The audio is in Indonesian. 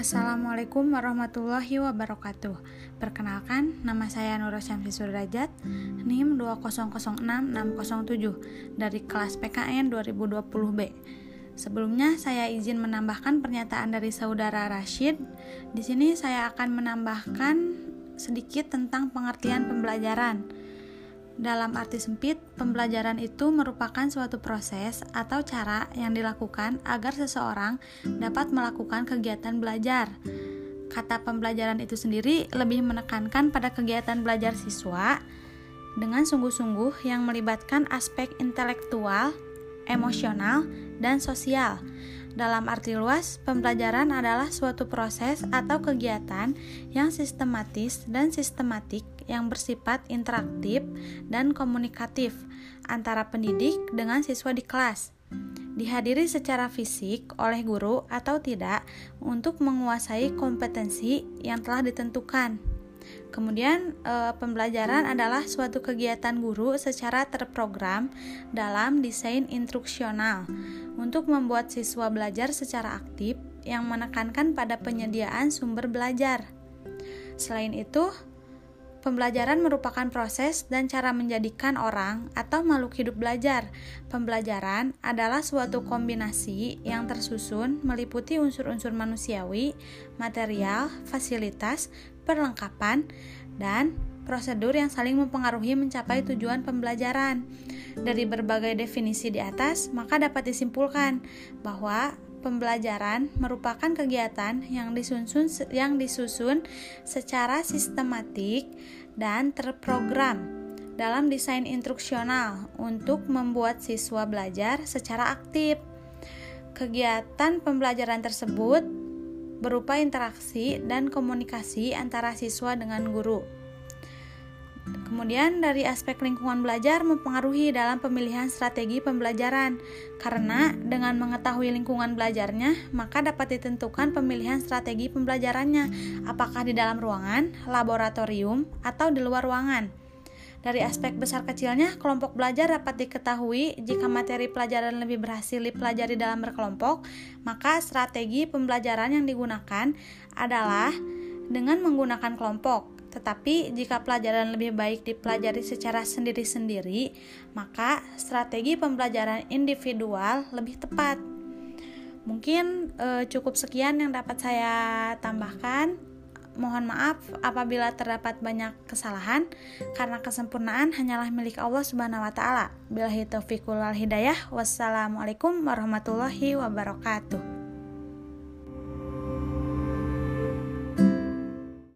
Assalamualaikum warahmatullahi wabarakatuh Perkenalkan, nama saya Nur Syamsi Sudrajat NIM 2006607 dari kelas PKN 2020B Sebelumnya saya izin menambahkan pernyataan dari saudara Rashid. Di sini saya akan menambahkan sedikit tentang pengertian pembelajaran. Dalam arti sempit, pembelajaran itu merupakan suatu proses atau cara yang dilakukan agar seseorang dapat melakukan kegiatan belajar. Kata pembelajaran itu sendiri lebih menekankan pada kegiatan belajar siswa dengan sungguh-sungguh yang melibatkan aspek intelektual, emosional, dan sosial. Dalam arti luas, pembelajaran adalah suatu proses atau kegiatan yang sistematis dan sistematik yang bersifat interaktif dan komunikatif antara pendidik dengan siswa di kelas. Dihadiri secara fisik oleh guru atau tidak untuk menguasai kompetensi yang telah ditentukan. Kemudian, e, pembelajaran adalah suatu kegiatan guru secara terprogram dalam desain instruksional untuk membuat siswa belajar secara aktif yang menekankan pada penyediaan sumber belajar. Selain itu, Pembelajaran merupakan proses dan cara menjadikan orang atau makhluk hidup belajar. Pembelajaran adalah suatu kombinasi yang tersusun meliputi unsur-unsur manusiawi, material, fasilitas, perlengkapan, dan prosedur yang saling mempengaruhi mencapai tujuan pembelajaran. Dari berbagai definisi di atas, maka dapat disimpulkan bahwa pembelajaran merupakan kegiatan yang disusun yang disusun secara sistematik dan terprogram dalam desain instruksional untuk membuat siswa belajar secara aktif. Kegiatan pembelajaran tersebut berupa interaksi dan komunikasi antara siswa dengan guru. Kemudian dari aspek lingkungan belajar mempengaruhi dalam pemilihan strategi pembelajaran karena dengan mengetahui lingkungan belajarnya maka dapat ditentukan pemilihan strategi pembelajarannya apakah di dalam ruangan, laboratorium, atau di luar ruangan. Dari aspek besar kecilnya, kelompok belajar dapat diketahui jika materi pelajaran lebih berhasil dipelajari dalam berkelompok, maka strategi pembelajaran yang digunakan adalah dengan menggunakan kelompok. Tetapi jika pelajaran lebih baik dipelajari secara sendiri-sendiri, maka strategi pembelajaran individual lebih tepat. Mungkin e, cukup sekian yang dapat saya tambahkan. Mohon maaf apabila terdapat banyak kesalahan karena kesempurnaan hanyalah milik Allah Subhanahu wa taala. Billahi taufiq wal hidayah. Wassalamualaikum warahmatullahi wabarakatuh.